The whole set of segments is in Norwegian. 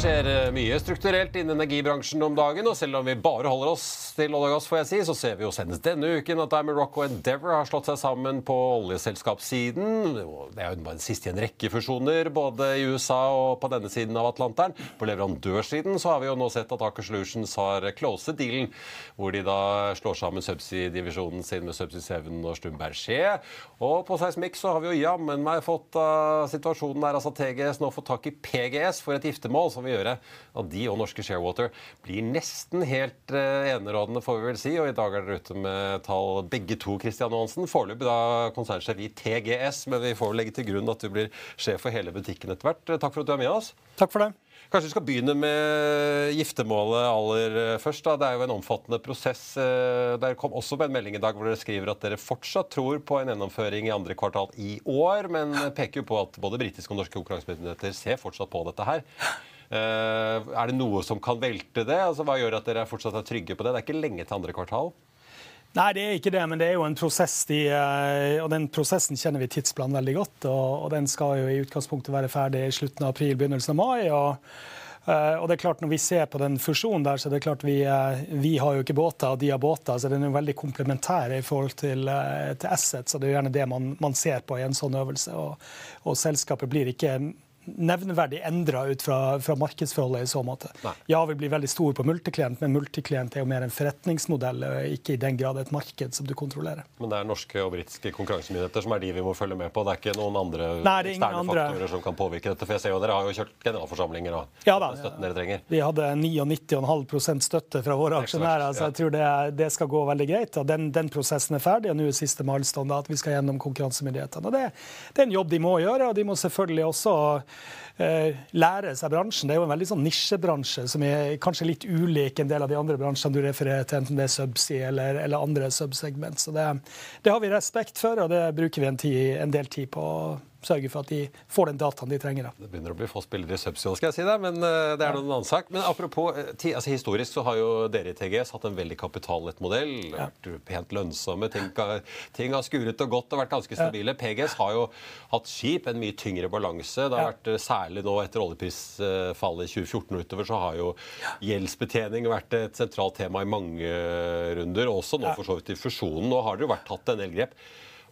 Skjer eh, mye strukturelt innen energibransjen om dagen, og selv om vi bare holder oss til olje og gass, får jeg si, så ser vi jo senest denne uken at Diamond Rock og Endeavour har slått seg sammen på oljeselskapssiden. Det er jo bare siste i en rekke fusjoner, både i USA og på denne siden av Atlanteren. På leverandørsiden så har vi jo nå sett at Aker Solutions har closet dealen, hvor de da slår sammen Subsea-divisjonen sin med Subsea 7 og Stumberg Skje. Og på Seismic så har vi jo jammen meg fått uh, situasjonen der altså TGS nå får tak i PGS for et giftermål. som vil gjøre at de og norske Sharewater blir nesten helt uh, enerådende, får vi vel si. Og i dag er dere ute med tall begge to, Christian Aansen. Foreløpig da konsernsjef i TGS, men vi får vel legge til grunn at du blir sjef for hele butikken etter hvert. Takk for at du er med oss. Takk for det. Kanskje vi skal begynne med giftermålet aller først. da. Det er jo en omfattende prosess. Der kom også med en melding i dag hvor dere skriver at dere fortsatt tror på en gjennomføring i andre kvartal i år, men peker jo på at både britiske og norske konkurransemyndigheter ser fortsatt på dette her. Er det noe som kan velte det? Altså, Hva gjør at dere fortsatt er trygge på det? Det er ikke lenge til andre kvartal? Nei, det er ikke det, men det er jo en prosess. De, og den prosessen kjenner vi tidsplanen veldig godt. Og, og, den skal jo i utgangspunktet være ferdig i slutten av april, begynnelsen av mai. og og det er klart Når vi ser på den fusjonen der, så er det klart vi, vi har jo ikke båter, og de har båter. Så den er jo veldig komplementær i forhold til, til Assets. Og det er jo gjerne det man, man ser på i en sånn øvelse. Og, og selskapet blir ikke nevneverdig endra ut fra, fra, markedsforholdet i så måte. Nei. Ja, vi blir veldig store på multiklient, men multiklient er jo mer en forretningsmodell, ikke i den grad et marked som du kontrollerer. Men det er norske og britiske konkurransemyndigheter som er de vi må følge med på? Det er ikke noen andre Nei, eksterne andre... faktorer som kan påvirke dette? For jeg ser jo dere har jo kjørt generalforsamlinger og ja, da, støtten dere trenger. Vi hadde 99,5 støtte fra våre aksjonærer, så jeg tror det, det, skal gå veldig greit. og Den, den prosessen er ferdig, og nå er siste milestone at vi skal gjennom konkurransemyndighetene. Det, det er en jobb de må gjøre, og de må selvfølgelig også eh, lære seg bransjen. Det er jo en veldig sånn nisjebransje som er kanskje litt ulik en del av de andre bransjene du refererer til, enten det er subsea eller, eller andre subsegment. Så det, det, har vi respekt for, og det bruker vi en, tid, en del tid på sørge for at de får den dataen de trenger. Da. Det begynner å bli få spillere i Subsea, skal jeg si det, men uh, det er noen annen sak. Men apropos, uh, altså, Historisk så har jo dere i TGS hatt en veldig kapitallett modell. Ja. Vært pent lønnsomme. Ting, ting, har skuret og gått og vært ganske stabile. PGS har jo hatt skip, en mye tyngre balanse. Det har vært uh, Særlig nå etter oljeprisfallet i 2014 og utover, så har jo gjeldsbetjening vært et sentralt tema i mange runder. Også nå for så vidt i fusjonen. Nå har det jo vært tatt en del grep.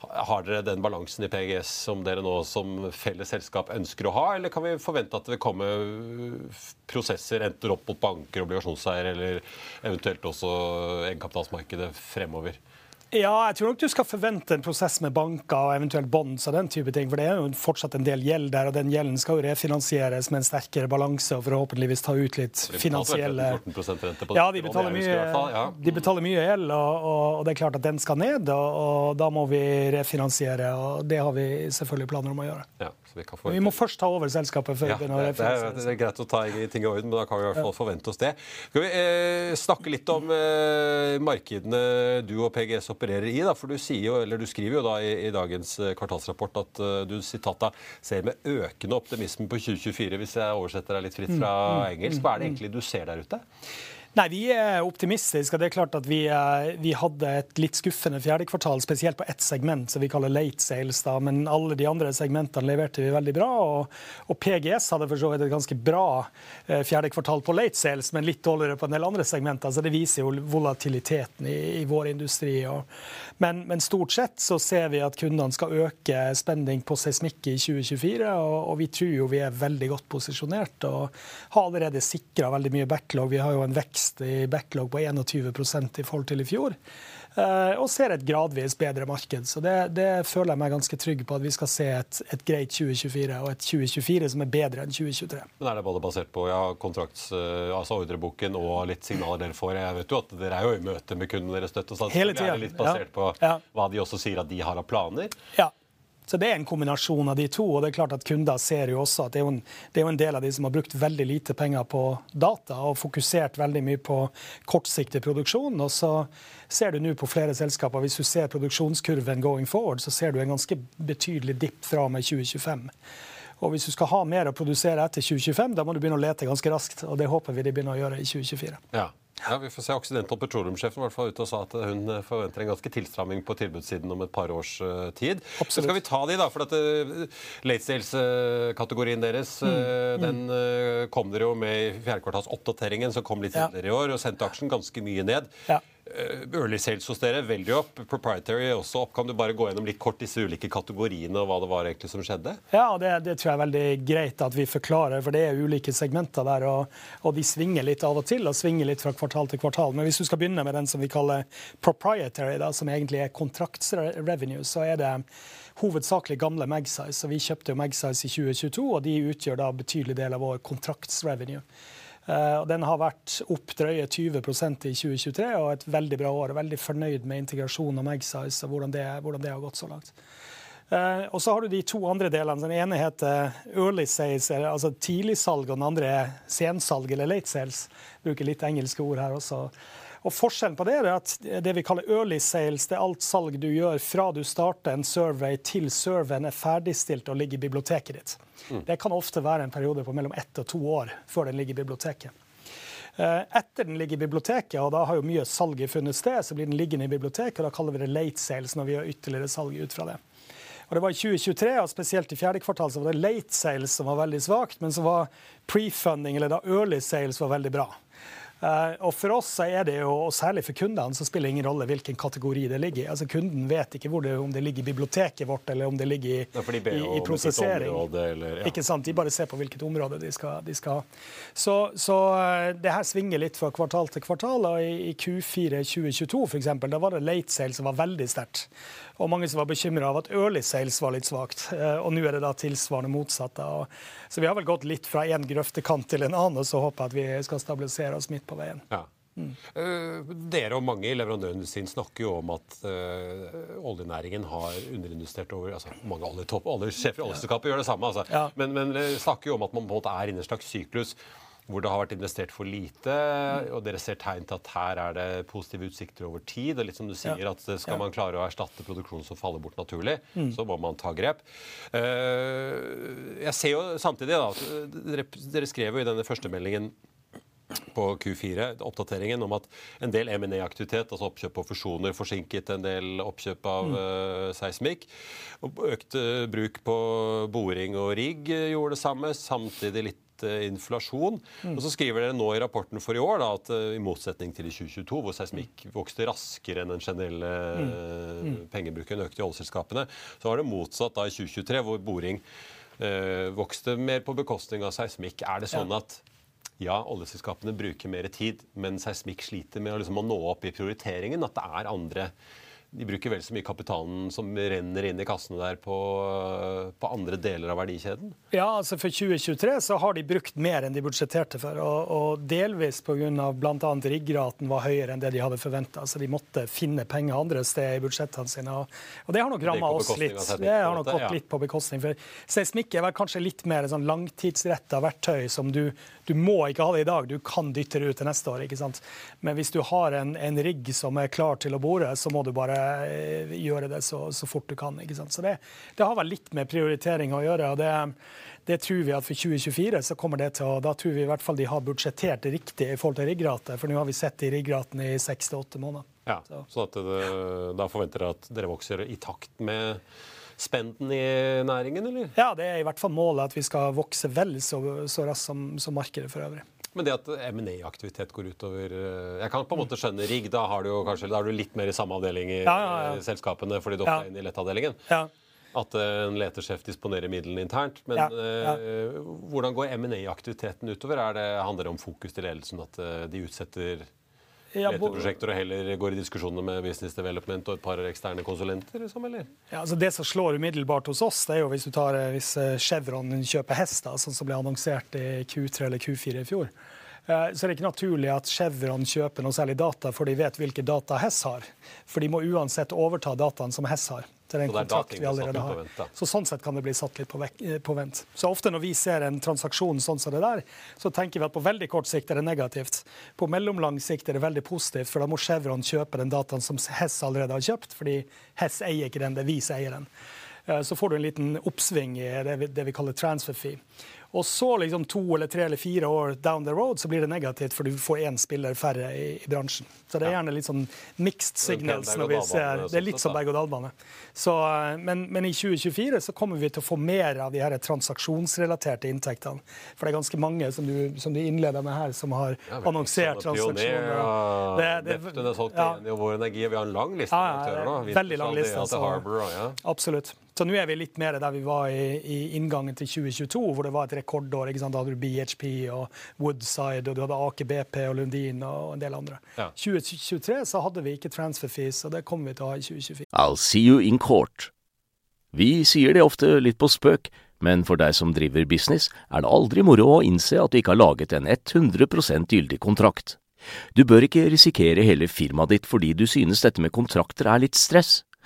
Har dere den balansen i PGS som dere nå som felles selskap ønsker å ha, eller kan vi forvente at det vil komme prosesser enten opp mot banker, obligasjonseier eller eventuelt også egenkapitalsmarkedet fremover? Ja, jeg tror nok du skal forvente en prosess med banker og eventuelt bonds og den type ting. For det er jo fortsatt en del gjeld der, og den gjelden skal jo refinansieres med en sterkere balanse og forhåpentligvis ta ut litt finansielle Ja, de betaler mye, de betaler mye gjeld, og, og, det er klart at den skal ned. Og, og, da må vi refinansiere, og det har vi selvfølgelig planer om å gjøre. Ja. så vi kan få Vi må først ta over selskapet før ja, vi begynner å det, det, er, det er greit å ta ting i orden, men da kan vi i hvert fall forvente oss det. Skal vi eh, snakke litt om eh, markedene du og PGS opererer i? da, for Du, jo, eller du skriver jo da i, i dagens eh, kvartalsrapport at uh, du sitata, ser med økende optimisme på 2024, hvis jeg oversetter deg litt fritt fra engelsk. Hva er det egentlig du ser der ute? Nei, Vi er optimistiske. det er klart at vi, eh, vi hadde et litt skuffende fjerde kvartal, spesielt på ett segment som vi kaller late sales. da, Men alle de andre segmentene leverte vi veldig bra. Og, og PGS hadde for så vidt et ganske bra eh, fjerde kvartal på late sales, men litt dårligere på en del andre segmenter. så Det viser jo volatiliteten i, i vår industri. Og, men, men stort sett så ser vi at kundene skal øke spenning på seismikk i 2024. Og, og vi tror jo vi er veldig godt posisjonert og har allerede sikra veldig mye backlog. Vi har jo en vekst i backlog på 21 i forhold til i fjor. eh, Og ser et gradvis bedre marked. Så det, det føler jeg meg ganske trygg på at vi skal se et, et greit 2024, og et 2024 som er bedre enn 2023. Men Er det både basert på ja, kontrakts, eh, altså ordreboken og litt signaler dere får? Jeg vet jo at Dere er jo i møte med kundene deres støtt. og sånn. Hele så Er det litt basert ja. på Ja. hva de også sier at de har av planer? Ja. Så Det er en kombinasjon av de to. og det er klart at Kunder ser jo også at det er jo, en, er jo en del av de som har brukt veldig lite penger på data og fokusert veldig mye på kortsiktig produksjon. og så ser du nå på flere selskaper, Hvis du ser produksjonskurven going forward, så ser du en ganske betydelig dipp fra og med 2025. Og Hvis du skal ha mer å produsere etter 2025, da må du begynne å lete ganske raskt. og Det håper vi de begynner å gjøre i 2024. Ja. Ja, vi får se. Occidental Petroleum-sjefen var i hvert fall ute og sa at hun eh, forventer en ganske tilstramming på tilbudssiden om et par års uh, tid. Så skal vi ta de, da. For dette uh, late sales-kategorien deres Mm, eh, den uh, kom dere jo med i fjerdekvartalsoppdateringen som kom litt Ja. tidligere i år, og sendte aksjen ganske mye ned. Ja. Eh, Early sales hos dere veldig opp. Proprietary også opp. Kan du bare gå gjennom litt kort disse ulike kategoriene og hva det var egentlig som skjedde? Ja, det, det tror jeg er veldig greit at vi forklarer, for det er ulike segmenter der. Og, og de svinger litt av og til, og svinger litt fra kvartal til kvartal. Men hvis du skal begynne med den som vi kaller proprietary, da, som egentlig er kontraktsrevenue, så er det hovedsakelig gamle Magsize. Vi kjøpte jo Magsize i 2022, og de utgjør da betydelig del av vår kontraktsrevenue. Eh, Den har vært opp drøye 20% i 2023 og et veldig bra år. Veldig fornøyd med integrasjonen av Magsize og hvordan det, hvordan det har gått så langt. Eh, og så har du de to andre delene. Den ene heter early sales, altså tidligsalg, og den andre er sensalg, eller late sales. Bruker litt engelske ord her også. Og Forskjellen på det er at det vi kaller early sales, det er alt salg du gjør fra du starter en survey til surveyen er ferdigstilt og ligger i biblioteket ditt. Det kan ofte være en periode på mellom ett og to år før den ligger i biblioteket. Eh, Etter den ligger i biblioteket, og da har jo mye salg funnet sted, så blir den liggende i biblioteket, og da kaller vi det late sales når vi gjør ytterligere salg ut fra det. Og det var i 2023, og spesielt i fjerde kvartal, så var det late sales som var veldig svakt, men så var pre-funding, eller da early sales, var veldig bra. Eh, og For oss så er det jo, og særlig for kundene, så spiller det ingen rolle hvilken kategori det ligger i. Altså Kunden vet ikke det, om det ligger i biblioteket vårt eller om det ligger i, de i, i prosessering. område, eller- ja. Ikke sant? De bare ser på hvilket område de skal, de skal ha. Så, så eh, det her svinger litt fra kvartal til kvartal. og I, i Q4 2022 for eksempel, da var det late sales som var veldig sterkt. Og mange som var bekymra av at early sales var litt svakt. Eh, Og nå er det da tilsvarende motsatt. Så vi har vel gått litt fra én grøftekant til en annen, og så håper jeg at vi skal stabilisere oss midt på veien. Ja. Eh, dere og mange i leverandørindustrien snakker jo om at uh, oljenæringen har underinvestert over altså Mange oljetopp, oljesjefer i oljeselskapet gjør det samme, altså. Ja. men, men eh, snakker jo om at man på en måte er inne i en slags syklus hvor det har vært investert for lite, og dere ser tegn til at her er det positive utsikter over tid. og litt som du sier, at Skal man klare å erstatte produksjon som faller bort naturlig, Mm. så må man ta grep. Jeg ser jo samtidig da, dere, dere skrev jo i denne første meldingen på Q4, oppdateringen om at en del M&A-aktivitet, altså oppkjøp og fusjoner, forsinket en del oppkjøp av mm. seismikk. Økt uh, bruk på boring og rigg uh, gjorde det samme, samtidig litt inflasjon. inflasjon. Og så skriver dere nå i rapporten for i år da, at i motsetning til i 2022, hvor seismikk vokste raskere enn den generelle mm. pengebruken økte i oljeselskapene, så var det motsatt da i 2023, hvor boring vokste mer på bekostning av seismikk. Er det sånn at ja, oljeselskapene bruker mer tid, men seismikk sliter med å, liksom, å nå opp i prioriteringen. At det er andre de bruker vel så mye kapitalen som renner inn i kassene der på, på andre deler av verdikjeden? Ja, altså For 2023 så har de brukt mer enn de budsjetterte for. Og, og delvis pga. bl.a. riggraten var høyere enn det de hadde forventa. Så de måtte finne penger andre steder i budsjettene sine. Og, og det har nok ramma oss litt. Det har nok gått litt på bekostning. For seismikk er vel kanskje litt mer sånn langtidsretta verktøy som du, du må ikke ha det i dag, du kan dytte det ut til neste år. ikke sant? Men hvis du har en, en rigg som er klar til å bore, så må du bare Eh, gjøre det så, så fort du kan. ikke sant? Så det, det, har vel litt med prioritering å gjøre. og det, det tror vi at For 2024 så kommer det til å, da tror vi i hvert fall de har budsjettert riktig i forhold til riggrate. For nå har vi sett i riggraten i seks til åtte måneder. Ja, så, så det, da forventer dere at dere vokser i takt med spenden i næringen, eller? Ja, det er i hvert fall målet at vi skal vokse vel så, så raskt som, som markedet for øvrig. Men det at M&A-aktivitet går utover eh, Jeg kan på en måte skjønne rigg. Da har du kanskje, da er du litt mer i samme avdeling i ja, ja, ja. selskapene fordi du ofte er inne i lettavdelingen. At eh, en letersjef disponerer midlene internt. Men hvordan går M&A-aktiviteten utover? Er det, handler det om fokus til ledelsen? At de utsetter leteprosjekter og heller går i diskusjoner med business development og et par eksterne konsulenter? Liksom, eller? Ja, altså Det som slår umiddelbart hos oss, det er jo hvis du tar hvis Chevron kjøper hester, sånn som ble annonsert i Q3 eller Q4 i fjor. Eh, så er det ikke naturlig at Chevron kjøper noe særlig data, for de vet hvilke data Hess har. For de må uansett overta dataen som Hess har. Til den kontrakt vi allerede har. Så sånn sett kan det bli satt litt på, eh, på, vent. Så ofte når vi ser en transaksjon sånn som det der, så tenker vi at på veldig kort sikt er det negativt. På mellomlang sikt er det veldig positivt, for da må Chevron kjøpe den dataen som Hess allerede har kjøpt, fordi Hess eier ikke den, det er vi som eier den. Eh, så får du en liten oppsving i det vi, det vi kaller transfer fee. Og så liksom to eller tre eller fire år down the road så blir det negativt, for du får én spiller færre i, i, bransjen. Så det er gjerne litt sånn mixed signals når vi ser Det er litt som berg-og-dal-bane. Men, men, i 2024 så kommer vi til å få mer av de her transaksjonsrelaterte inntektene. For det er ganske mange, som du, som du innleder med her, som har ja, annonsert transaksjoner. Det, det, det, det, ja. Vår energi, vi har en lang liste ja, aktører nå. Veldig lang liste. Altså, absolutt. Så nå er vi litt mer der vi var i, i, inngangen til 2022, hvor det var et rekordår. ikke sant? Da hadde du BHP og Woodside, og du hadde Aker BP og Lundin og en del andre. Ja. 2023 så hadde vi ikke transfer fees, og det kommer vi til å ha i 2024. I'll see you in court. Vi sier det ofte litt på spøk, men for deg som driver business, er det aldri moro å innse at du ikke har laget en 100% gyldig kontrakt. Du bør ikke risikere hele firmaet ditt fordi du synes dette med kontrakter er litt stress.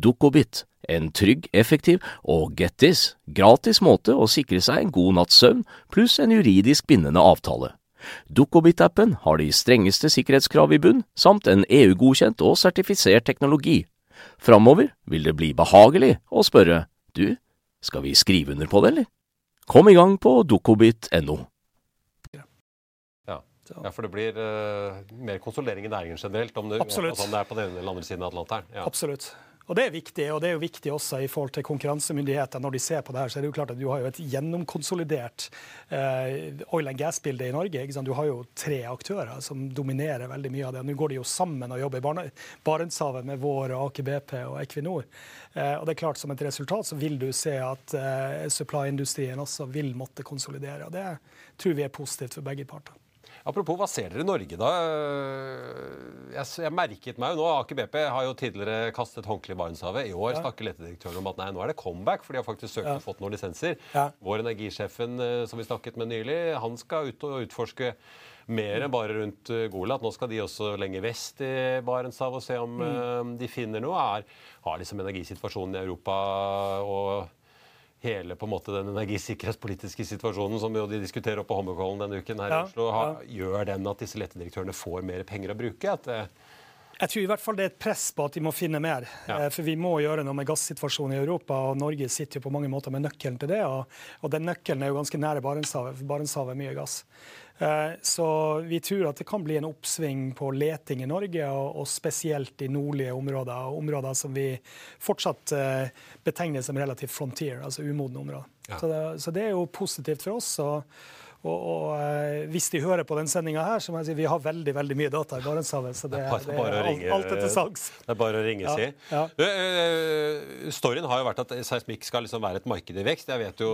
Dukkobit. En trygg, effektiv og get this, gratis måte å sikre seg en god natts søvn pluss en juridisk bindende avtale. Dukkobit-appen har de strengeste sikkerhetskrav i bunn, samt en EU-godkjent og sertifisert teknologi. Framover vil det bli behagelig å spørre du, skal vi skrive under på det, eller? Kom i gang på dukkobit.no. Ja, for det blir uh, mer konsolering i næringen generelt, om det, altså om det er på den ene eller andre siden av Atlanteren. Ja. Absolutt. Og Det er viktig, og det er jo viktig også i forhold til konkurransemyndigheter. Når de ser på det her, så er det jo klart at du har jo et gjennomkonsolidert eh, oil and gas-bilde i Norge. Du har jo tre aktører som dominerer veldig mye av det. Nå går de jo sammen og jobber i Barentshavet med vår Aker BP og Equinor. Eh, og det er klart Som et resultat så vil du se at eh, supply-industrien også vil måtte konsolidere. og Det tror vi er positivt for begge parter. Apropos, hva ser dere i Norge, da? Jeg, jeg merket meg jo nå, Aker BP har jo tidligere kastet håndkle i Barentshavet. I år ja. snakker letedirektøren om at nei, nå er det comeback, for de har faktisk søkt ja. og fått noen lisenser. Ja. Vår energisjefen eh, som vi snakket med nylig, han skal ut og utforske mer enn bare rundt eh, Golat. Nå skal de også lenger vest i Barentshavet og se om mm. de finner noe. Er, har liksom energisituasjonen i Europa og hele på en måte den energisikkerhetspolitiske situasjonen som de diskuterer oppe på Holmenkollen denne uken her ja, i Oslo, ha, ja. gjør den at disse letedirektørene får mer penger å bruke? At, Jeg tror i hvert fall det er et press på at de må finne mer. Ja. Eh, for vi må gjøre noe med gassituasjonen i Europa, og Norge sitter jo på mange måter med nøkkelen til det. Og, og den nøkkelen er jo ganske nære Barentshavet, for Barentshavet er mye gass. Eh, så vi tror at det kan bli en oppsving på leting i Norge, og, og spesielt i nordlige områder. Og Områder som vi fortsatt eh, betegner som relativt frontier, altså umodne områder. Ja. Så, det, så, det, er jo positivt for oss. og og, og, eh, hvis de hører på den sendinga her, så må jeg si vi har veldig veldig mye data i Barentshavet. Så det, det, er, det er alt, alt etter salgs. Det er bare å ringe, ja, si. Ja. Uh, storyen har jo vært at seismikk skal liksom være et marked i vekst. Jeg vet jo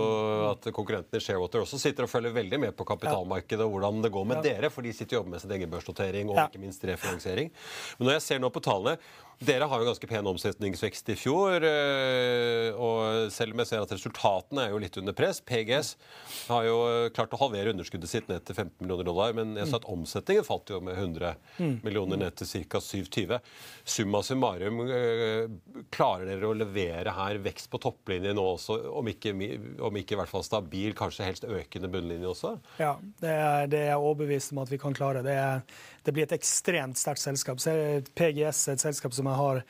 at konkurrentene Sharewater også sitter og følger veldig med på kapitalmarkedet og hvordan det går med dere, for de sitter og jobber med sin egen børsnotering og ikke minst refinansiering. Men når jeg ser nå på tallene dere har jo ganske pen omsetningsvekst i fjor. Eh, og selv om jeg ser at resultatene er jo litt under press PGS har jo klart å halvere underskuddet sitt ned til 15 millioner dollar. Men jeg sa at omsetningen falt jo med 100 millioner ned til ca. 27. Summa summarum, eh, klarer dere å levere her vekst på topplinjen nå også, om ikke, om ikke i hvert fall stabil, kanskje helst økende bunnlinje også? Ja, det er, det er overbevist om at vi kan klare. Det, er, det blir et ekstremt sterkt selskap. Så PGS er et selskap som jeg har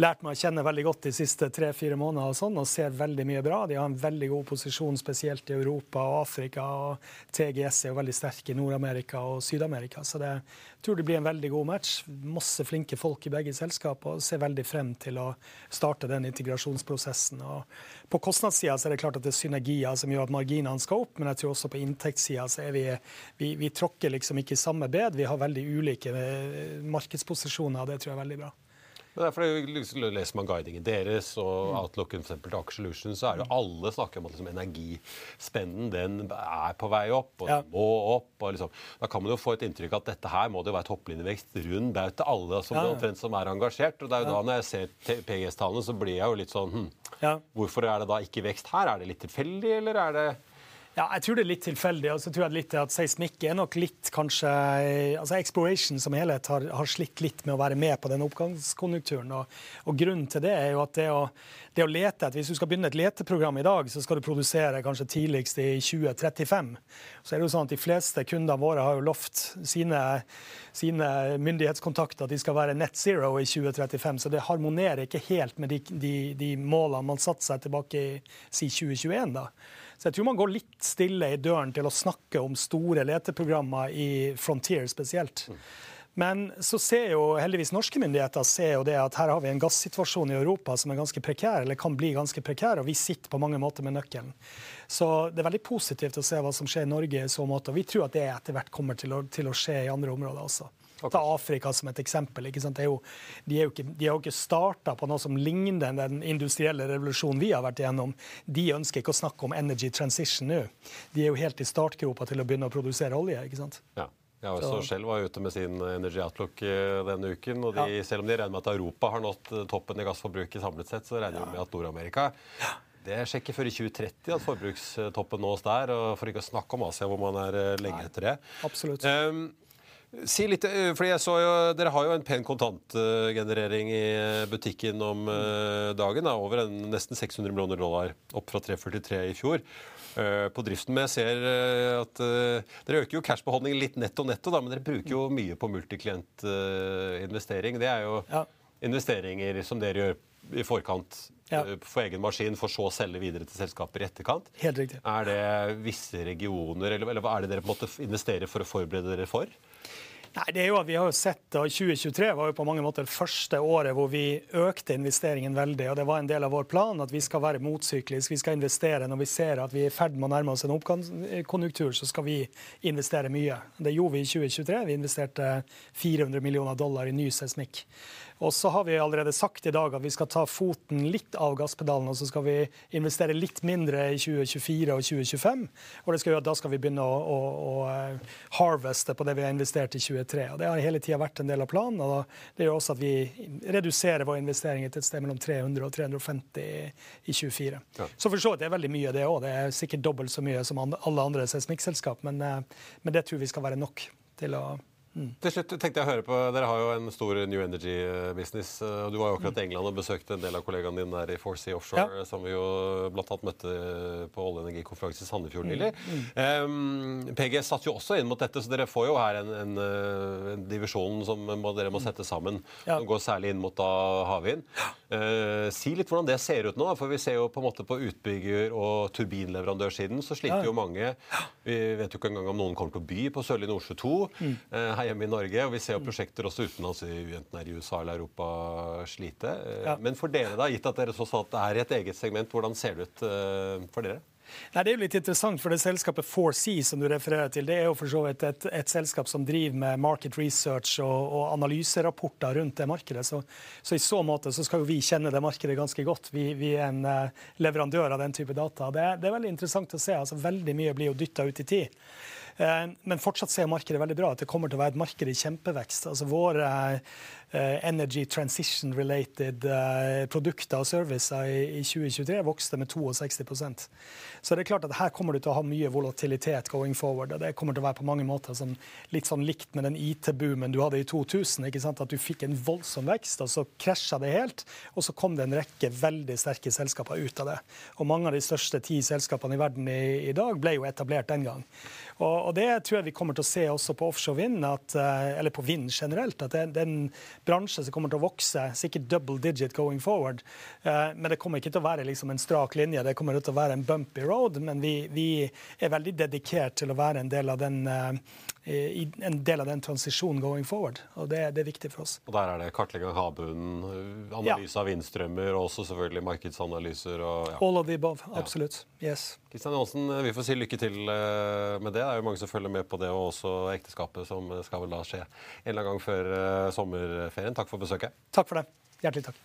lært meg å kjenne veldig godt de siste tre-fire månedene og sånn, og ser veldig mye bra. De har en veldig god posisjon, spesielt i Europa og Afrika. og TGS er jo veldig sterk i Nord-Amerika og Syd-Amerika. Så det, jeg tror det blir en veldig god match. Masse flinke folk i begge selskap, og ser veldig frem til å starte den integrasjonsprosessen. Og på kostnadssida er det klart at det er synergier som gjør at marginene skal opp, men jeg tror også på inntektssida så er vi, vi, vi tråkker liksom ikke i samme bed. Vi har veldig ulike eh, markedsposisjoner, det tror jeg er veldig bra. Men derfor liksom, Leser man guidingen deres og mm. Outlooken for til Aker Solutions, så er det jo alle snakker om at liksom, energispennen den er på vei opp, og ja. må opp. og liksom, Da kan man jo få et inntrykk av at dette her må det være topplinjevekst rundt baut til alle som, ja, omtrent, som er engasjert. og det er jo da Når jeg ser PGS-tallene, så blir jeg jo litt sånn hm, Hvorfor er det da ikke vekst her? Er det litt tilfeldig, eller er det ja, jeg tror det er litt tilfeldig. og så tror jeg litt at Seismikk er nok litt kanskje altså Exploration som helhet har, har, slitt litt med å være med på den oppgangskonjunkturen. Og, og Grunnen til det er jo at det å, det å lete Hvis du skal begynne et leteprogram i dag, så skal du produsere kanskje tidligst i 2035. Så er det jo sånn at De fleste kundene våre har jo lovt sine, sine myndighetskontakter at de skal være net zero i 2035. Så det harmonerer ikke helt med de, de, de målene man satte seg tilbake i si 2021. da. Så jeg tror man går litt stille i døren til å snakke om store leteprogrammer i Frontier spesielt. Men så ser jo heldigvis norske myndigheter ser jo det at her har vi en gassituasjon i Europa som er ganske prekær, eller kan bli ganske prekær, og vi sitter på mange måter med nøkkelen. Så det er veldig positivt å se hva som skjer i Norge i så måte. Og vi tror at det etter hvert kommer til å, til å skje i andre områder også. Ta Afrika som et eksempel. sant? Jo, de, er jo ikke, de har jo ikke starta på noe som ligner den industrielle revolusjonen vi har vært igjennom. De ønsker ikke å snakke om energy transition nå. De er jo helt i startgropa til å begynne å produsere olje. ikke sant? Ja. Ja, også Shell var ute med sin Energy Outlook eh, denne uken. og de, ja. Selv om de regner med at Europa har nådd eh, toppen i gassforbruket samlet sett, så regner de ja. med at Nord-Amerika det skjer ikke før i 2030 at forbrukstoppen nås der. og For ikke å snakke om Asia, hvor man er eh, lenge etter det. Absolutt. Um, Si litt, eh, fordi jeg så jo, Dere har jo en pen kontantgenerering i butikken om eh, dagen. Da, over en, nesten 600 millioner dollar, opp fra 343 i fjor. Eh, på driften, men jeg ser at Dere øker jo cashbeholdningen litt netto netto, da, men dere bruker jo mye på multiklientinvestering. Det er jo ja. investeringer som dere gjør i forkant ja. for egen maskin, for så å selge videre til selskaper i etterkant. Helt riktig. Er det visse regioner, eller, eller hva er det dere på en måte investerer for å forberede dere for? Nei, det er jo at Vi har jo sett da, 2023 var jo på mange måter første året hvor vi økte investeringen veldig. og Det var en del av vår plan at vi skal være motsyklisk. Vi skal investere når vi ser at vi er i ferd med å nærme oss en oppkonjunktur, så skal vi investere mye. Det gjorde vi i 2023. Vi investerte 400 millioner dollar i ny seismikk. Og så har vi allerede sagt i dag at vi skal ta foten litt av gasspedalen, og så skal vi investere litt mindre i 2024 og 2025. Og det skal gjøre at da skal vi begynne å, å, å eh, harveste på det vi har investert i 2023. Og Det har hele tida vært en del av planen. og Det gjør også at vi reduserer vår investering til et sted mellom 300 og 350 i 2024. Ja. Så for så vidt er det veldig mye, det òg. Det er sikkert dobbelt så mye som alle andre seismikkselskap, men, eh, men det tror vi skal være nok til å Til slutt tenkte jeg å høre på, Dere har jo en stor New Energy-business. og Du var jo akkurat i England og besøkte en del av kollegaene dine der i 4C Offshore, ja. som vi jo blant annet møtte på olje- og energikonferanse i Sandefjord nylig. Mm. Um, PGS satt jo også inn mot dette, så dere får jo her en, en, en divisjon som må, dere må sette sammen. Ja. Som går særlig inn mot da havvind. Uh, si litt hvordan det ser ut nå, for vi ser jo på en måte på utbygger- og turbinleverandørsiden så sliter ja. jo mange. Vi vet jo ikke engang om noen kommer til å by på Sørlige Nordsjø 2. Mm. Uh, her hjemme i Norge. Og vi ser jo prosjekter også utenlands, enten er i USA eller Europa, slite. Eh, ja. Men for dere, da, gitt at dere så at det er i et eget segment, hvordan ser det ut eh, for dere? Nei, Det er jo litt interessant, for det selskapet 4C som du refererer til, det er jo for så vidt et, et, selskap som driver med market research og, og analyserapporter rundt det markedet. Så, så, i så måte så skal jo vi kjenne det markedet ganske godt. Vi, vi er en uh, leverandør av den type data. Det, det, er veldig interessant å se. altså Veldig mye blir jo dytta ut i tid. Uh, men fortsatt ser markedet veldig bra. At det kommer til å være et marked i kjempevekst. Altså Eh, energy transition-related eh, produkter og servicer i 2023 vokste med 62% Så det er klart at her kommer du til å ha mye volatilitet going forward. og Det kommer til å være på mange måter som, litt sånn likt med den IT-boomen du hadde i 2000. ikke sant? At du fikk en voldsom vekst, og så krasja det helt. Og så kom det en rekke veldig sterke selskaper ut av det. Og mange av de største ti selskapene i verden i, i dag ble jo etablert den gang. Og, og, det tror jeg vi kommer til å se også på offshore vind, at, eh, eller på vind generelt. at det, det bransje som kommer til å vokse, sikkert double digit going forward. Eh, men det kommer ikke til å være liksom en strak linje, det kommer til å være en bumpy road. Men vi, vi er veldig dedikert til å være en del av den eh, en del av den transisjonen going forward. og det, det, er viktig for oss. Og Der er det kartlegging av havbunnen, analyse ja. av vindstrømmer og også selvfølgelig markedsanalyser. Og, ja. All of the above. Absolutt. Ja. Yes. Kristian Johansen, vi får si lykke til med det. Det er jo mange som følger med på det, og også ekteskapet som skal vel da skje en eller annen gang før sommerferien. Takk for besøket. Takk for det. Hjertelig takk.